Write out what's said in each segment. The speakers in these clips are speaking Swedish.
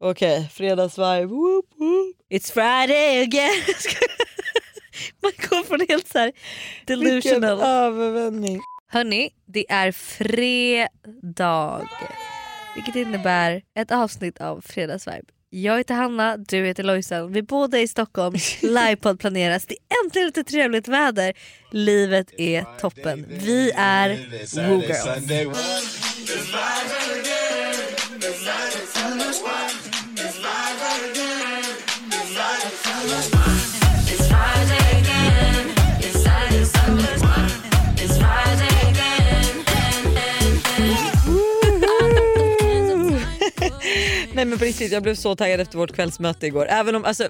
Okej, fredagsvibe. Whoop, whoop. It's Friday again. Man går från helt så här Vilken delusional. övervändning. Hörni, det är fredag. Vilket innebär ett avsnitt av Fredagsvibe. Jag heter Hanna, du heter Lojsan. Vi båda är i Stockholm. Livepodd planeras. Det är äntligen lite trevligt väder. Livet är toppen. Vi är Woo Girls. Nej men på riktigt, jag blev så taggad efter vårt kvällsmöte igår. Även om, alltså,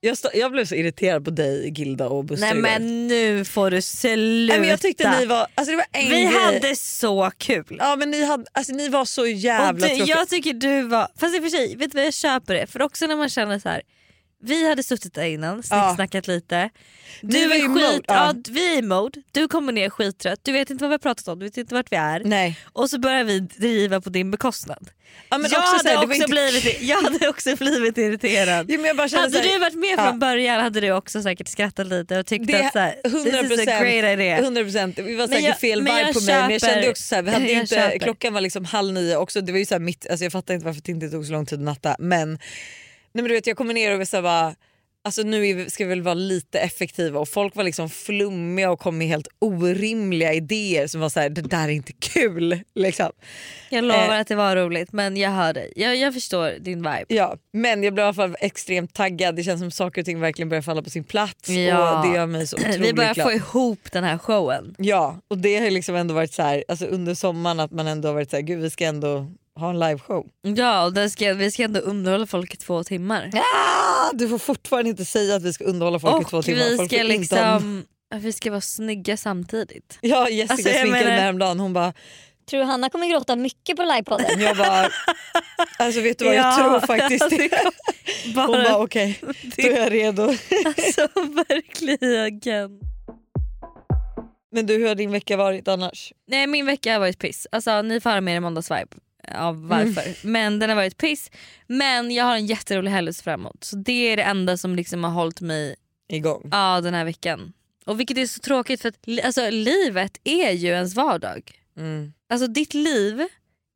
jag, stå, jag blev så irriterad på dig Gilda och Buster Nej igår. men nu får du sluta. Nej, men jag tyckte ni var, alltså det var en Vi grej. hade så kul. Ja men ni, hade, alltså, ni var så Och jävla du, tråkiga. jag tycker du var, fast i och för sig, vet du vad jag köper det? För också när man känner så här. Vi hade suttit där innan, Ja. snackat lite. Du var är i skit, ja. ja. vi är i mode, du kommer ner skittrött, du vet inte vad vi har pratat om, du vet inte vart vi är. Nej. Och så börjar vi driva på din bekostnad. Ja, men jag, också hade här, också inte blivit, jag hade också blivit irriterad. Jo, men Hade här- du varit med Ja. från början hade du också säkert skrattat lite och tyckt Det att så här, this 100%, is a great idea. 100% det var säkert jag- fel vibe på mig men jag köper- kände också så här, vi hade inte, köper. klockan var liksom halv nio också, det var ju så mitt, alltså jag fattar inte varför det inte tog så lång tid att natta men, nej men du vet jag kommer ner och så bara Alltså nu ska vi väl vara lite effektiva och folk var liksom flummiga och kom med helt orimliga idéer som var så här: det där är inte kul. Liksom. Jag lovar Eh. att det var roligt men jag hör dig. Jag, jag förstår din vibe. Ja, men jag blev i alla fall extremt taggad, det känns som saker och ting verkligen börjar falla på sin plats Ja. och det gör mig så otroligt Vi börjar glad. få ihop den här showen. Ja, och det har liksom ändå varit så här, alltså under sommaren att man ändå har varit så här, gud vi ska ändå ha en liveshow. Ja och ska, vi ska ändå underhålla folk i två timmar. Ah, du får fortfarande inte säga att vi ska underhålla folk i två och timmar. vi ska ha- liksom vi ska vara snygga samtidigt. Ja, Jessica Alltså, sminkade menar- mig häromdagen, hon bara, Tror du Hanna kommer gråta mycket på livepodden? jag bara, alltså vet du vad jag tror faktiskt det. Bara, Hon bara okej, då är jag redo. alltså verkligen. Men du hur har din vecka varit annars? Nej min vecka har varit piss. Alltså ni får höra mer i måndagsvibe av varför. Mm. Men den har varit piss. Men jag har en jätterolig helg att se fram emot. Så det är det enda som liksom har hållit mig Igång. ja, den här veckan. Och vilket är så tråkigt för att alltså, livet är ju ens vardag. Mm. Alltså ditt liv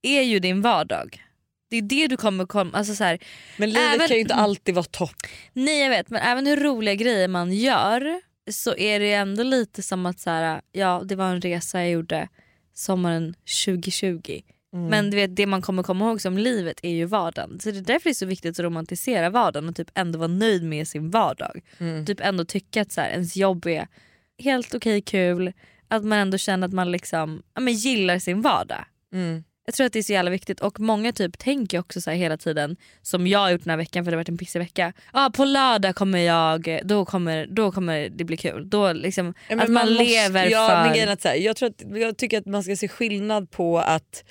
är ju din vardag. Det är det du kommer komma... Alltså, så här, Men livet Även- kan ju inte alltid vara topp. nej jag vet men även hur roliga grejer man gör så är det ändå lite som att så här, ja det var en resa jag gjorde sommaren 2020. Mm. Men du vet, det man kommer komma ihåg som livet är ju vardagen. Så det är därför det är så viktigt att romantisera vardagen och typ ändå vara nöjd med sin vardag. Mm. Typ ändå tycka att så här, ens jobb är helt okej kul. Att man ändå känner att man liksom, ja, men gillar sin vardag. Mm. Jag tror att det är så jävla viktigt och många typ tänker också så hela tiden som jag har gjort den här veckan för det har varit en pissig vecka. Ah, på lördag kommer jag, då kommer, då kommer det bli kul. Då liksom, Ja, men att man, måste- lever ja, för... Men att så här, jag, tror att, jag tycker att man ska se skillnad på att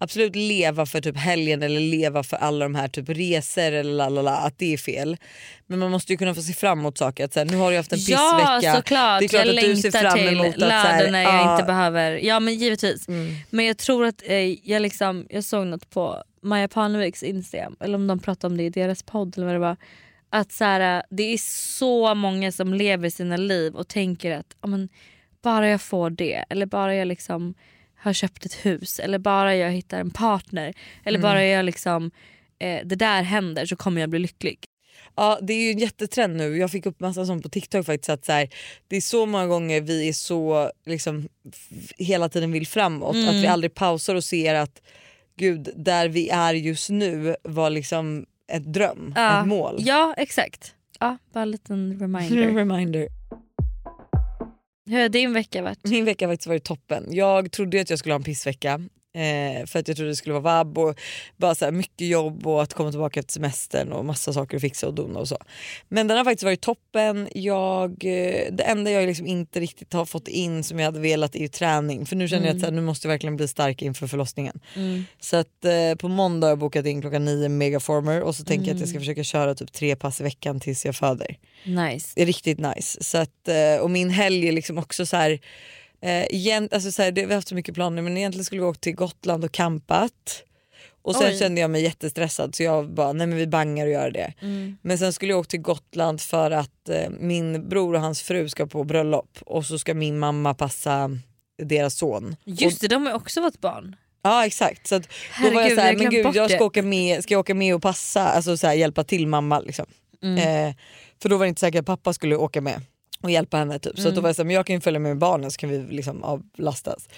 absolut leva för typ helgen eller leva för alla de här typ resor eller lalala, att det är fel. Men man måste ju kunna få se fram emot saker. Att så här, nu har du haft en Ja pissvecka. såklart, Det är klart jag att du ser fram emot att lördag när jag ja. inte behöver, ja men givetvis. Mm. Men jag tror att eh, jag, liksom, jag såg något på Maja Parneviks Instagram, eller om de pratade om det i deras podd eller vad det var. Att så här, det är så många som lever sina liv och tänker att ja, bara jag får det eller bara jag liksom har köpt ett hus eller bara jag hittar en partner eller Mm. bara jag liksom eh, det där händer så kommer jag bli lycklig. Ja det är ju en jättetrend nu. Jag fick upp massa sånt på TikTok faktiskt. Att så här, det är så många gånger vi är så liksom, hela tiden vill framåt. Mm. Att vi aldrig pausar och ser att gud där vi är just nu var liksom ett dröm, Ja. ett mål. Ja exakt. Ja, bara en liten reminder. Reminder. Hur har din vecka varit? Min vecka har faktiskt varit toppen. Jag trodde att jag skulle ha en pissvecka. Eh, för att jag trodde det skulle vara vabb och bara så här mycket jobb och att komma tillbaka efter semestern och massa saker att fixa och dona och så. Men den har faktiskt varit toppen. Jag, eh, det enda jag liksom inte riktigt har fått in som jag hade velat är ju träning. För nu känner jag att här, nu måste jag verkligen bli stark inför förlossningen. Mm. Så att eh, på måndag har jag bokat in klockan nio megaformer och så tänker jag att jag ska försöka köra typ tre pass i veckan tills jag föder. Nice. Det är riktigt nice. Så att, eh, och min helg är liksom också så här, eh, egent, alltså så här det, vi har haft så mycket planer men egentligen skulle vi åka till Gotland och campat. Och sen Oj. kände jag mig jättestressad så jag bara nej men vi bangar och gör det. Mm. Men sen skulle jag åka till Gotland för att eh, min bror och hans fru ska på bröllop och så ska min mamma passa deras son. Just det, de har också fått barn. Ja exakt. Så att då Herregud, var jag såhär, men gud jag ska åka med, ska jag åka med och passa, alltså så här, hjälpa till mamma liksom. Mm. Eh, för då var det inte säkert att pappa skulle åka med och hjälpa henne. Typ. Så att Mm. då var jag såhär, men jag kan ju följa med barnen så kan vi liksom avlastas.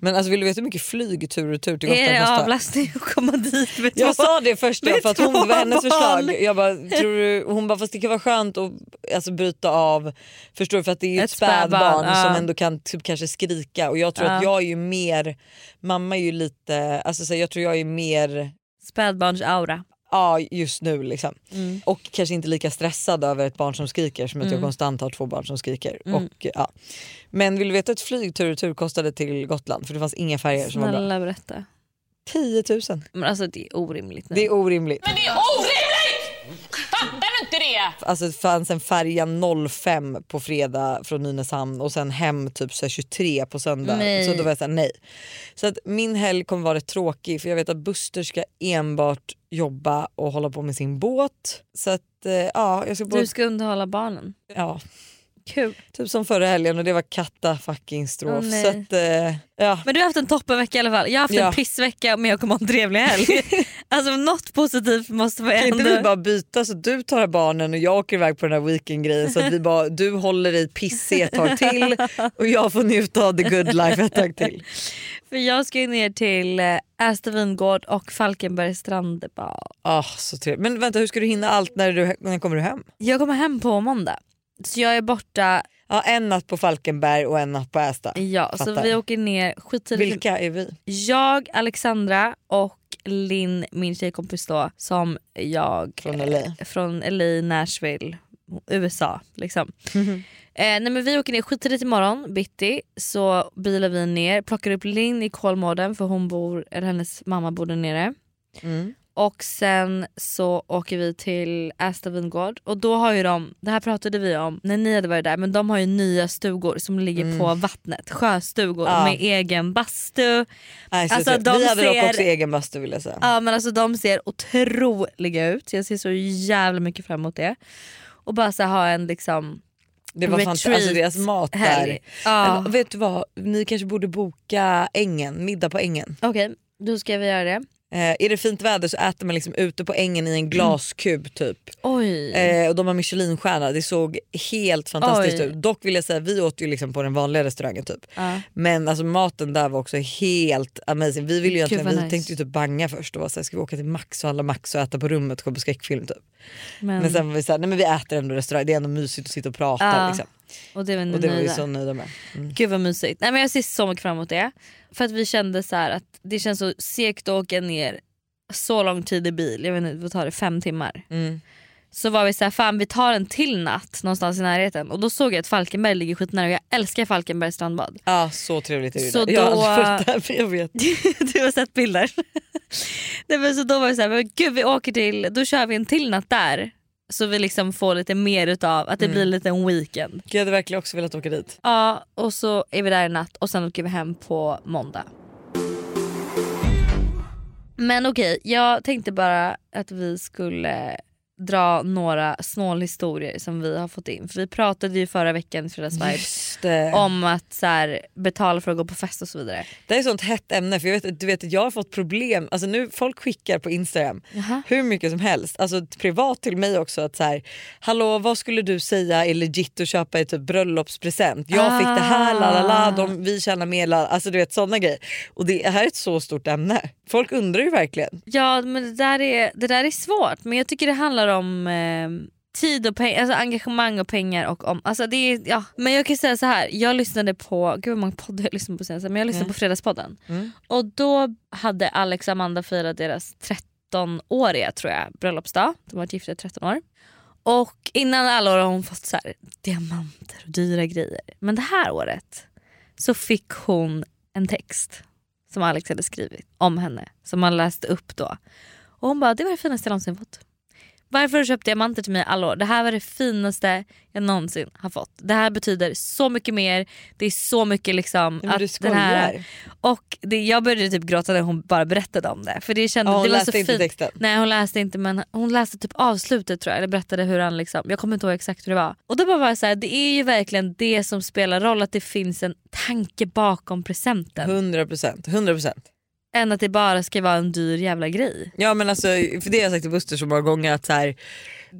Men alltså vill du veta hur mycket flyg tur och tur till Gotland Mm. Är det kostar? avlastning att komma dit med Jag två? sa det först med för att hon, det var hennes förslag. Jag bara, tror du, hon bara fast det kan vara skönt att alltså, bryta av, förstår du för att det är ju ett, Ett spädbarn, spädbarn ja. som ändå kan typ, kanske skrika och jag tror att Ja. jag är ju mer, mamma är ju lite, alltså, så här, jag tror jag är mer Spädbarns aura. Ja just nu liksom. Mm. Och kanske inte lika stressad över ett barn som skriker som att jag Mm. konstant har två barn som skriker. Mm. Och, ja. Men vill du veta ett flyg tur och tur kostade till Gotland för det fanns inga färger som var bra. Snälla berätta. 10 000. Men alltså det är orimligt nu. Det är orimligt. Men det är orimligt! Fattar du inte det? Alltså det fanns en färja 05 på fredag från Nynäshamn och sen hem typ så här 23 på söndag. Nej. Så då var jag såhär nej. Så att min helg kommer vara rätt tråkig för jag vet att Buster ska enbart jobba och hålla på med sin båt. Så att eh, ja, jag ska Du ska underhålla barnen. ja, Kul. typ som förra helgen och det var katta fucking strof. Nej. så att eh, ja. Men du har haft en toppenvecka i alla fall. Jag har haft Ja. en pissvecka men jag kommer ha en trevlig helg. alltså något positivt måste man Kan ändå... inte vi bara byta så du tar barnen och jag åker iväg på den här weekendgrejen så att vi bara, du håller i pissig ett tag till och jag får njuta av the good life ett tag till. För jag ska ju ner till eh, Ästa vingård och Falkenbergs strandbad. Ah, så trevligt. Men vänta hur ska du hinna allt när, du, när kommer du hem? Jag kommer hem på måndag. Så jag är borta, Ja, en natt på Falkenberg och en natt på Ästa. ja, så Fattar. vi åker ner skittidigt. Vilka är vi? Jag, Alexandra och Linn, min tjejkompis då, som jag Från LA? eh, från LA, Nashville, USA. Liksom. Eh, nej men vi åker ner skittidigt imorgon bitti så bilar vi ner, plockar upp Linn i Kolmården för hon bor, eller hennes mamma bor där nere. Mm. Och sen så åker vi till Ästa vingård och då har ju de, det här pratade vi om när ni hade varit där, men de har ju nya stugor som ligger på vattnet, sjöstugor Ja. med egen bastu. Nej, så Alltså, trevligt. de vi hade dock ser- också egen bastu vill jag säga. Ja men alltså de ser otroliga ut, jag ser så jävla mycket fram emot det. Och bara så ha en liksom det var fantastiskt, alltså deras mat där. Ja. Men vet du vad, ni kanske borde boka ängen, middag på ängen. Okej, då ska vi göra det. Eh, är det fint väder så äter man liksom ute på ängen i en glaskub typ. Oj. Eh, och de har michelinstjärna, det såg helt fantastiskt Oj. ut. Dock vill jag säga, vi åt ju liksom på den vanliga restaurangen typ. Ja. Men alltså maten där var också helt amazing. Vi, ville ju egentligen, vi nice. tänkte ju typ banga först och var såhär, ska vi åka till Max och handla Max och äta på rummet och kolla på skräckfilm typ. Men, Men sen var vi såhär, nej men vi äter ändå restaurang, det är ändå mysigt att sitta och prata Ja, liksom. Och det var ni Och det var vi så nöjda med. Mm. Gud vad mysigt. Nej, men jag ser så mycket fram emot det. För att vi kände så att det känns så segt att åka ner så lång tid i bil, jag vet inte vad tar det, fem timmar. Mm. Så var vi så här, fan vi tar en till natt någonstans i närheten och då såg jag att Falkenberg ligger skitnära och jag älskar Falkenbergs strandbad. Ja så trevligt är det Så där. Jag har då- aldrig varit där men jag vet. du har sett bilder? Nej, men så då var vi så här, men gud vi åker till, då kör vi en till natt där. Så vi liksom får lite mer utav att det Mm. blir lite en weekend. Jag hade verkligen också velat åka dit. Ja och så är vi där en natt och sen åker vi hem på måndag. Men okej, jag tänkte bara att vi skulle dra några snålhistorier som vi har fått in. För vi pratade ju förra veckan i Fredagsvibes om att så här, betala för att gå på fest och så vidare. Det är ett sånt hett ämne för jag vet, du vet, jag har fått problem, alltså nu folk skickar på Instagram Jaha. hur mycket som helst, alltså privat till mig också att så här, hallå vad skulle du säga är legit att köpa i typ bröllopspresent? Jag fick det här, la la la, de, vi tjänar mer, la, alltså du vet sådana grejer. Och det här är ett så stort ämne. Folk undrar ju verkligen. Ja men det där, är, det där är svårt men jag tycker det handlar om eh, tid och pengar, alltså engagemang och pengar och om, alltså det är, ja. Men jag kan säga så här. jag lyssnade på, gud vad många poddar jag lyssnade på senast, men jag lyssnade Mm. på Fredagspodden Mm. och då hade Alex och Amanda firat deras 13-åriga tror jag bröllopsdag, de har varit gifta i 13 år. Och innan alla år har hon fått så här, diamanter och dyra grejer. Men det här året så fick hon en text som Alex hade skrivit om henne som han läste upp då. Och hon bara, det var det finaste jag någonsin fått. Varför har du köpt diamanter till mig alla år? Det här var det finaste jag någonsin har fått. Det här betyder så mycket mer. Det är så mycket liksom... du att den här, och det, jag började typ gråta när hon bara berättade om det. För det kände, Ja, hon det var läste så inte fint. texten. Nej hon läste inte men hon läste typ avslutet tror jag. Eller berättade hur han liksom, jag kommer inte ihåg exakt hur det var. Och då bara var jag så här, det är ju verkligen det som spelar roll att det finns en tanke bakom presenten. 100 procent. 100 procent. Än att det bara ska vara en dyr jävla grej. Ja men alltså för det har jag sagt till Buster så många gånger att så här,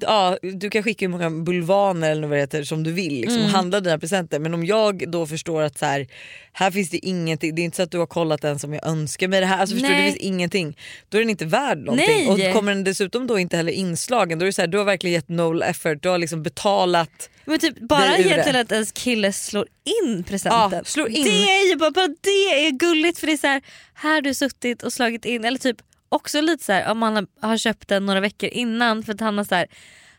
ja, du kan skicka hur många bulvaner eller vad det heter som du vill liksom, Mm. handla dina presenter men om jag då förstår att så här, här finns det ingenting, det är inte så att du har kollat den som jag önskar mig det här, alltså, förstår du, det Nej. finns ingenting. Då är den inte värd någonting Nej. och kommer den dessutom då inte heller inslagen då är det så här, du har verkligen gett no effort, du har liksom betalat Men typ bara egentligen att ens kille slår in presenten. Ja, slår in. Det är ju bara, bara det är gulligt för det är så här, här har du suttit och slagit in eller typ också lite så här om man har- köpt den några veckor innan för att han har så här,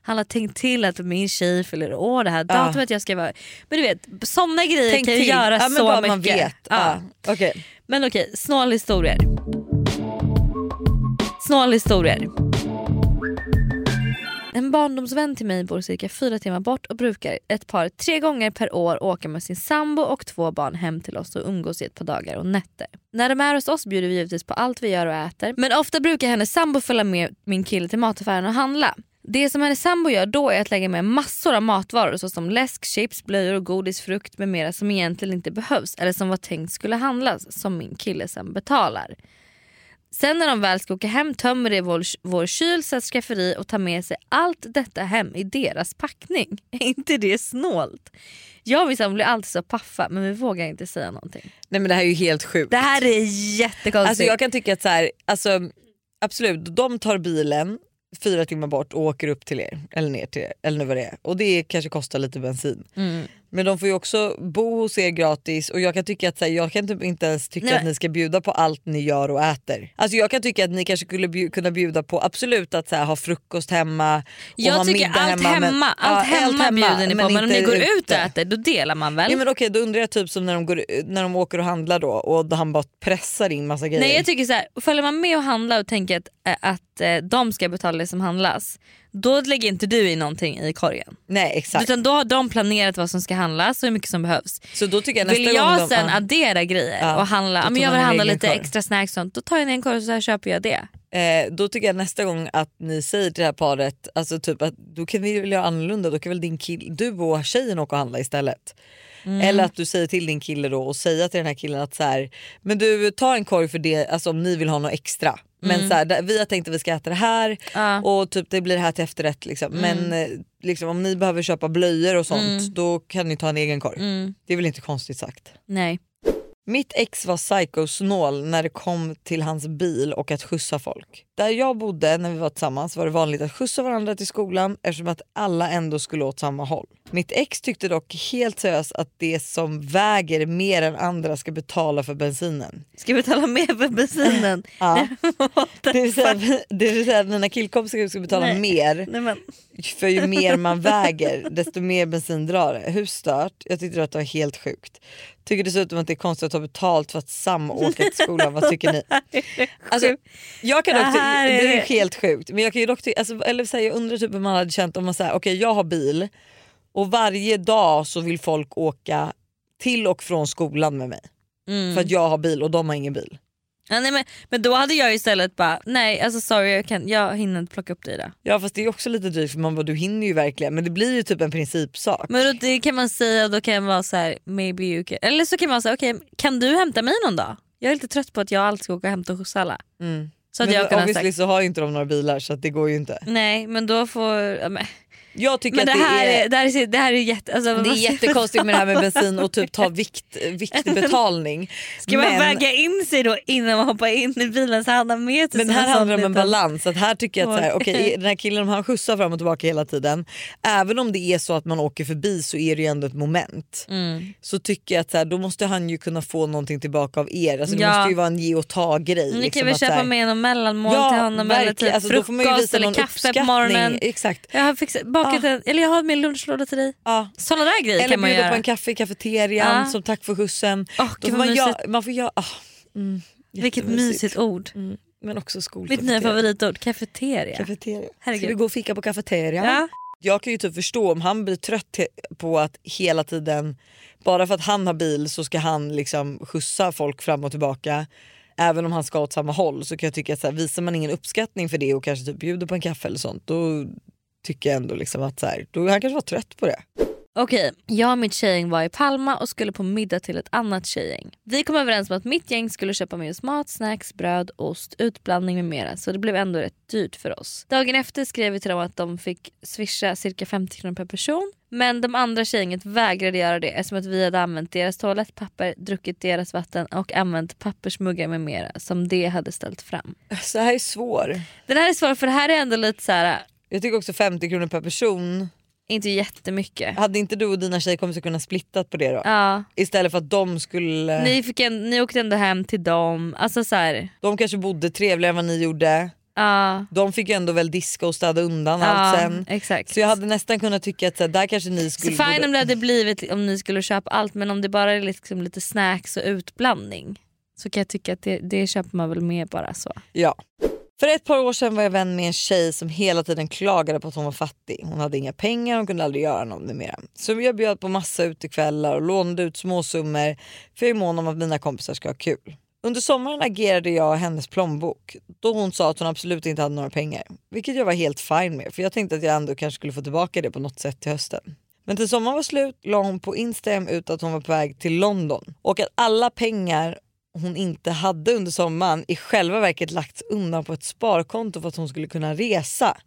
han har tänkt till att min tjej fyller år det här Ja. datumet jag ska vara... Men du vet såna grejer Tänk kan ju till. göra ja, så mycket. man vet. Ja. Ja. okej. Men okej, snålhistorier. Snålhistorier. En barndomsvän till mig bor cirka fyra timmar bort och brukar ett par tre gånger per år åka med sin sambo och två barn hem till oss och umgås i ett par dagar och nätter. När de är hos oss bjuder vi givetvis på allt vi gör och äter men ofta brukar hennes sambo följa med min kille till mataffären och handla. Det som hennes sambo gör då är att lägga med massor av matvaror såsom läsk, chips, blöjor, godis, frukt med mera som egentligen inte behövs eller som var tänkt skulle handlas som min kille sen betalar. Sen när de väl ska åka hem tömmer de vår, vår kyl, skafferi och tar med sig allt detta hem i deras packning. Är inte det snålt? Jag och min sambo blir alltid så paffa men vi vågar inte säga någonting. Nej men det här är ju helt sjukt. Det här är jättekonstigt. Alltså jag kan tycka att så här, alltså, absolut, de tar bilen fyra timmar bort och åker upp till er eller ner till er eller nu vad det är. Och det kanske kostar lite bensin. Mm. Men de får ju också bo hos er gratis och jag kan tycka att så här, jag kan typ inte ens tycka Nej, att men- ni ska bjuda på allt ni gör och äter. Alltså jag kan tycka att ni kanske skulle bju- kunna bjuda på absolut att så här, ha frukost hemma och jag ha tycker allt hemma. hemma, men- allt ja, hemma bjuder ni på men om ni går ut och äter då delar man väl? Ja, men okej då undrar jag typ som när de, går, när de åker och handlar då och han bara pressar in massa grejer. Nej jag tycker så här, följer man med och handlar och tänker att, äh, att äh, de ska betala det som handlas då lägger inte du i någonting i korgen. Nej exakt. Utan då har de planerat vad som ska handlas och hur mycket som behövs. Så då tycker jag nästa Vill jag de, sen ja. addera grejer Ja, och handla, men jag vill handla lite korg. extra snacks sånt, då tar jag ner en korg och så här köper jag det. Eh, då tycker jag nästa gång att ni säger till det här paret, alltså typ att då kan vi väl göra annorlunda, då kan väl din kill, du och tjejen åka och handla istället. Mm. Eller att du säger till din kille då och säga till den här killen att så här, men du tar en korg för det alltså om ni vill ha något extra. Men så här, vi har tänkt att vi ska äta det här Mm. Mm. och typ det blir det här till efterrätt. Liksom. Men eh, liksom, om ni behöver köpa blöjor och sånt då kan ni ta en egen korg. Mm. Det är väl inte konstigt sagt. Nej. Mitt ex var psykosnål när det kom till hans bil och att skjutsa folk. Där jag bodde när vi var tillsammans var det vanligt att skjutsa varandra till skolan eftersom att alla ändå skulle åt samma håll. Mitt ex tyckte dock helt seriöst att det som väger mer än andra ska betala för bensinen. Ska betala mer för bensinen? Ja. Det vill säga, det vill säga att mina killkompisar ska betala Nej. mer Nej, men, för ju mer man väger desto mer bensin drar det. Hur stört? Jag tyckte att det var helt sjukt. Tycker dessutom att det är konstigt att ta betalt för att samåka till skolan. Vad tycker ni? Alltså, jag kan Det dock, är det är det. helt sjukt men jag kan ju dock alltså, eller så här, jag undrar typ hur man hade känt om man säger okej jag har bil och varje dag så vill folk åka till och från skolan med mig mm. för att jag har bil och de har ingen bil. Ja, nej, men, men då hade jag istället bara, nej alltså sorry jag, kan, jag hinner inte plocka upp dig idag. Ja fast det är också lite dyrt för man bara du hinner ju verkligen men det blir ju typ en principsak. Men då, det kan man säga och då kan jag vara så här, maybe you can. Eller så kan man säga okej kan du hämta mig någon dag? Jag är lite trött på att jag alltid ska åka och hämta och skjutsa alla. Mm. Så att Men jag kunnat obviously sagt, så har ju inte de några bilar så det går ju inte. nej men då får... Ja, men Jag tycker men det att här, det är, är, det här är, det här är jätte... Alltså, det är jättekonstigt med det här med bensin och typ ta vikt, viktbetalning. Ska man men, väga in sig då innan man hoppar in i bilen så han har med men här handlar det om en balans. Att här tycker jag att så här, okej, den här killen han skjutsar fram och tillbaka hela tiden. Även om det är så att man åker förbi så är det ju ändå ett moment. Mm. Så tycker jag att så här, då måste han ju kunna få någonting tillbaka av er. Alltså, det Ja. måste ju vara en ge och ta grej. Ni liksom, kan väl köpa här- med någon mellanmål till honom eller typ Alltså, då får man ju frukost eller kaffe på morgonen. Exakt. Jag har fixat, bakat en, eller jag har min lunchlåda till dig. Ja. Sådana där grejer Eller kan man bjuda göra. på en kaffe i kafeterian Ja. som tack för skjutsen. Åh, Då får man, mysigt. man får göra... ah, mm, Vilket mysigt ord. Mm. Men också Mitt nya favoritord, kafeteria. Kafeteria. Herregud. Ska vi gå och fika på kafeterian? Ja. Jag kan ju typ förstå om han blir trött på att hela tiden, bara för att han har bil så ska han liksom skjutsa folk fram och tillbaka. Även om han ska åt samma håll så kan jag tycka att så här, visar man ingen uppskattning för det och kanske typ bjuder på en kaffe eller sånt då tycker jag ändå liksom att så här, då han kanske var trött på det. Okej, jag och mitt tjejgäng var i Palma och skulle på middag till ett annat tjejgäng. Vi kom överens om att mitt gäng skulle köpa med oss mat, snacks, bröd, ost, utblandning med mera så det blev ändå rätt dyrt för oss. Dagen efter skrev vi till dem att de fick swisha cirka 50 kronor per person men de andra tjejgänget vägrade göra det eftersom att vi hade använt deras toalettpapper, druckit deras vatten och använt pappersmuggar med mera som de hade ställt fram. Så här är svår. Den här är svår för det här är ändå lite så här, Jag tycker också 50 kronor per person. inte jättemycket. Hade inte du och dina tjejkompisar kunnat splittat på det då? Ja, Istället för att de skulle... ni, fick en, ni åkte ändå hem till dem. Alltså så här, De kanske bodde trevligare än vad ni gjorde. ja, De fick ju ändå väl diska och städa undan ja, allt sen. Exakt. Så jag hade nästan kunnat tycka att så här, där kanske ni Så skulle... fine borde- om det hade blivit om ni skulle köpa allt men om det bara är liksom lite snacks och utblandning så kan jag tycka att det, det köper man väl med bara så. Ja. För ett par år sedan var jag vän med en tjej som hela tiden klagade på att hon var fattig. Hon hade inga pengar och kunde aldrig göra något mer. Så jag bjöd på massa utekvällar och lånade ut småsummor för jag är mån om att mina kompisar ska ha kul. Under sommaren agerade jag hennes plånbok då hon sa att hon absolut inte hade några pengar. Vilket jag var helt fine med för jag tänkte att jag ändå kanske skulle få tillbaka det på något sätt till hösten. Men till sommaren var slut la hon på Instagram ut att hon var på väg till London och att alla pengar hon inte hade under sommaren i själva verket lagts undan på ett sparkonto för att hon skulle kunna resa.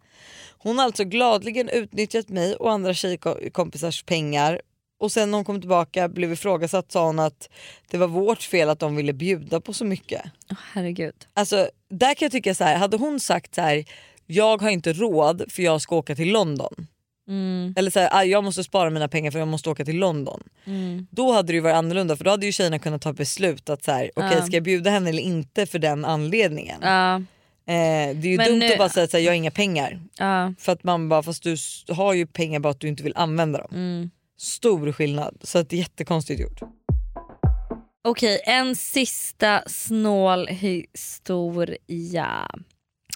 Hon har alltså gladligen utnyttjat mig och andra tjejkompisars pengar och sen när hon kom tillbaka blev ifrågasatt sa hon att det var vårt fel att de ville bjuda på så mycket. Åh, herregud. Alltså där kan jag tycka så här, hade hon sagt så här, jag har inte råd för jag ska åka till London. Mm, Eller så här, "Aj, jag måste spara mina pengar för jag måste åka till London. mm, Då hade det varit annorlunda för då hade ju tjejerna kunnat ta beslut att så här, okej Ja. ska jag bjuda henne eller inte för den anledningen. ja, Eh, det är ju Men dumt nu- att bara säga att jag har inga pengar. ja, För att man bara, fast du har ju pengar bara att du inte vill använda dem. mm. Stor skillnad. Så att det är jättekonstigt gjort. Okej, en sista snål historia.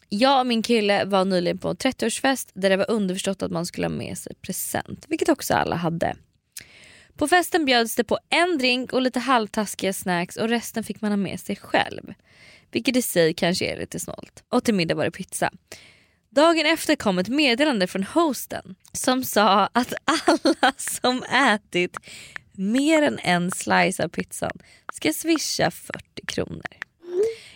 Jag och min kille var nyligen på en 30-årsfest där det var underförstått att man skulle ha med sig present, vilket också alla hade. På festen bjöds det på en drink och lite halvtaskiga snacks och resten fick man ha med sig själv. Vilket i sig kanske är lite snålt. Och till middag var det pizza. Dagen efter kom ett meddelande från hosten som sa att alla som ätit mer än en slice av pizzan ska swisha 40 kronor.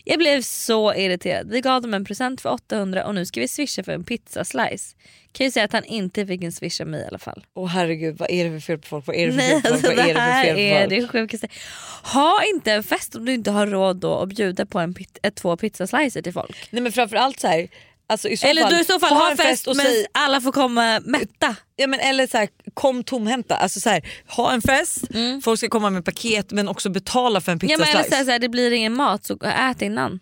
Jag blev så irriterad. Vi gav dem en present för 800 och nu ska vi swisha för en pizzaslice. Kan ju säga att han inte fick en swish av mig i alla fall. Åh herregud vad är det för fel på folk? Vad är det för Nej, fel på folk? alltså, Vad det är det här för fel är på det folk? sjukaste. Ha inte en fest om du inte har råd då att bjuda på en pit- ett, två pizzaslicer till folk. Nej men framförallt så här, alltså Eller fall, du i så fall ha en fest, och men säg, alla får komma mätta. ja, men eller så här, kom tomhänta. Alltså så här, ha en fest, folk ska komma med paket men också betala för en Mm. Ja, men eller så här, så här, det blir ingen mat så ät innan.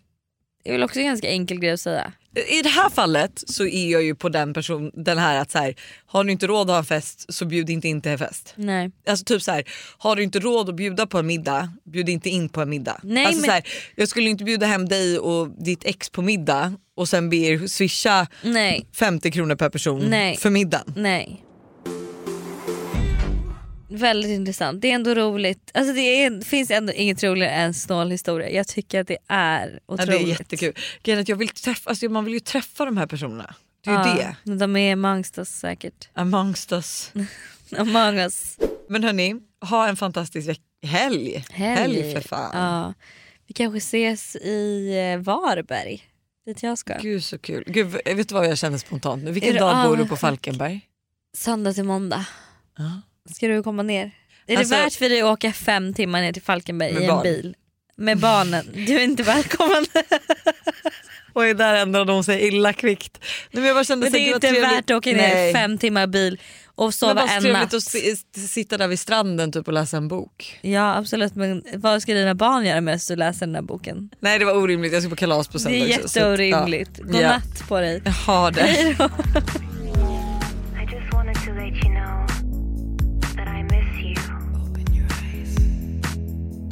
Det är väl också en ganska enkel grej att säga. I det här fallet så är jag ju på den person, den här att så här, har du inte råd att ha en fest så bjud inte in till en fest. Nej. Alltså typ så här, har du inte råd att bjuda på en middag, bjud inte in på en middag. Nej, alltså men- så här, jag skulle inte bjuda hem dig och ditt ex på middag och sen be er swisha Nej. 50 kronor per person Nej. för middagen. Nej. Väldigt intressant. Det är ändå roligt. Alltså det är, finns ändå inget roligare än snål historia. Jag tycker att det är Ja, otroligt. det är jättekul. Grejen jag vill träffa, alltså man vill ju träffa de här personerna. Det är ju Ja, det. men De är amongst us säkert. Amongst us. Among us. Men hörni, ha en fantastisk veck- helg. Helg. för fan. Ja. Vi kanske ses i eh, Varberg. Dit jag ska. Gud så kul. Gud, vet du vad jag känner spontant nu? Vilken Är dag bor du på Falkenberg? Söndag till måndag. Ja. Ska du komma ner? Är Alltså- det värt för dig att åka fem timmar ner till Falkenberg i en barn. bil? Med barnen. Du är inte välkommen. Och är där ändrade hon sig illa kvickt. Nej, men Men det är inte trevligt. värt att åka ner Nej. fem timmar bil och Men sova bara så en trevligt natt. att si- sitta där vid stranden typ och läsa en bok. Ja absolut men vad ska dina barn göra medan du läser den här boken? Nej det var orimligt, jag ska på kalas på Det söndag är också, så att, jätteorimligt. ja. Godnatt på dig. Har det. Hej då. I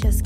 just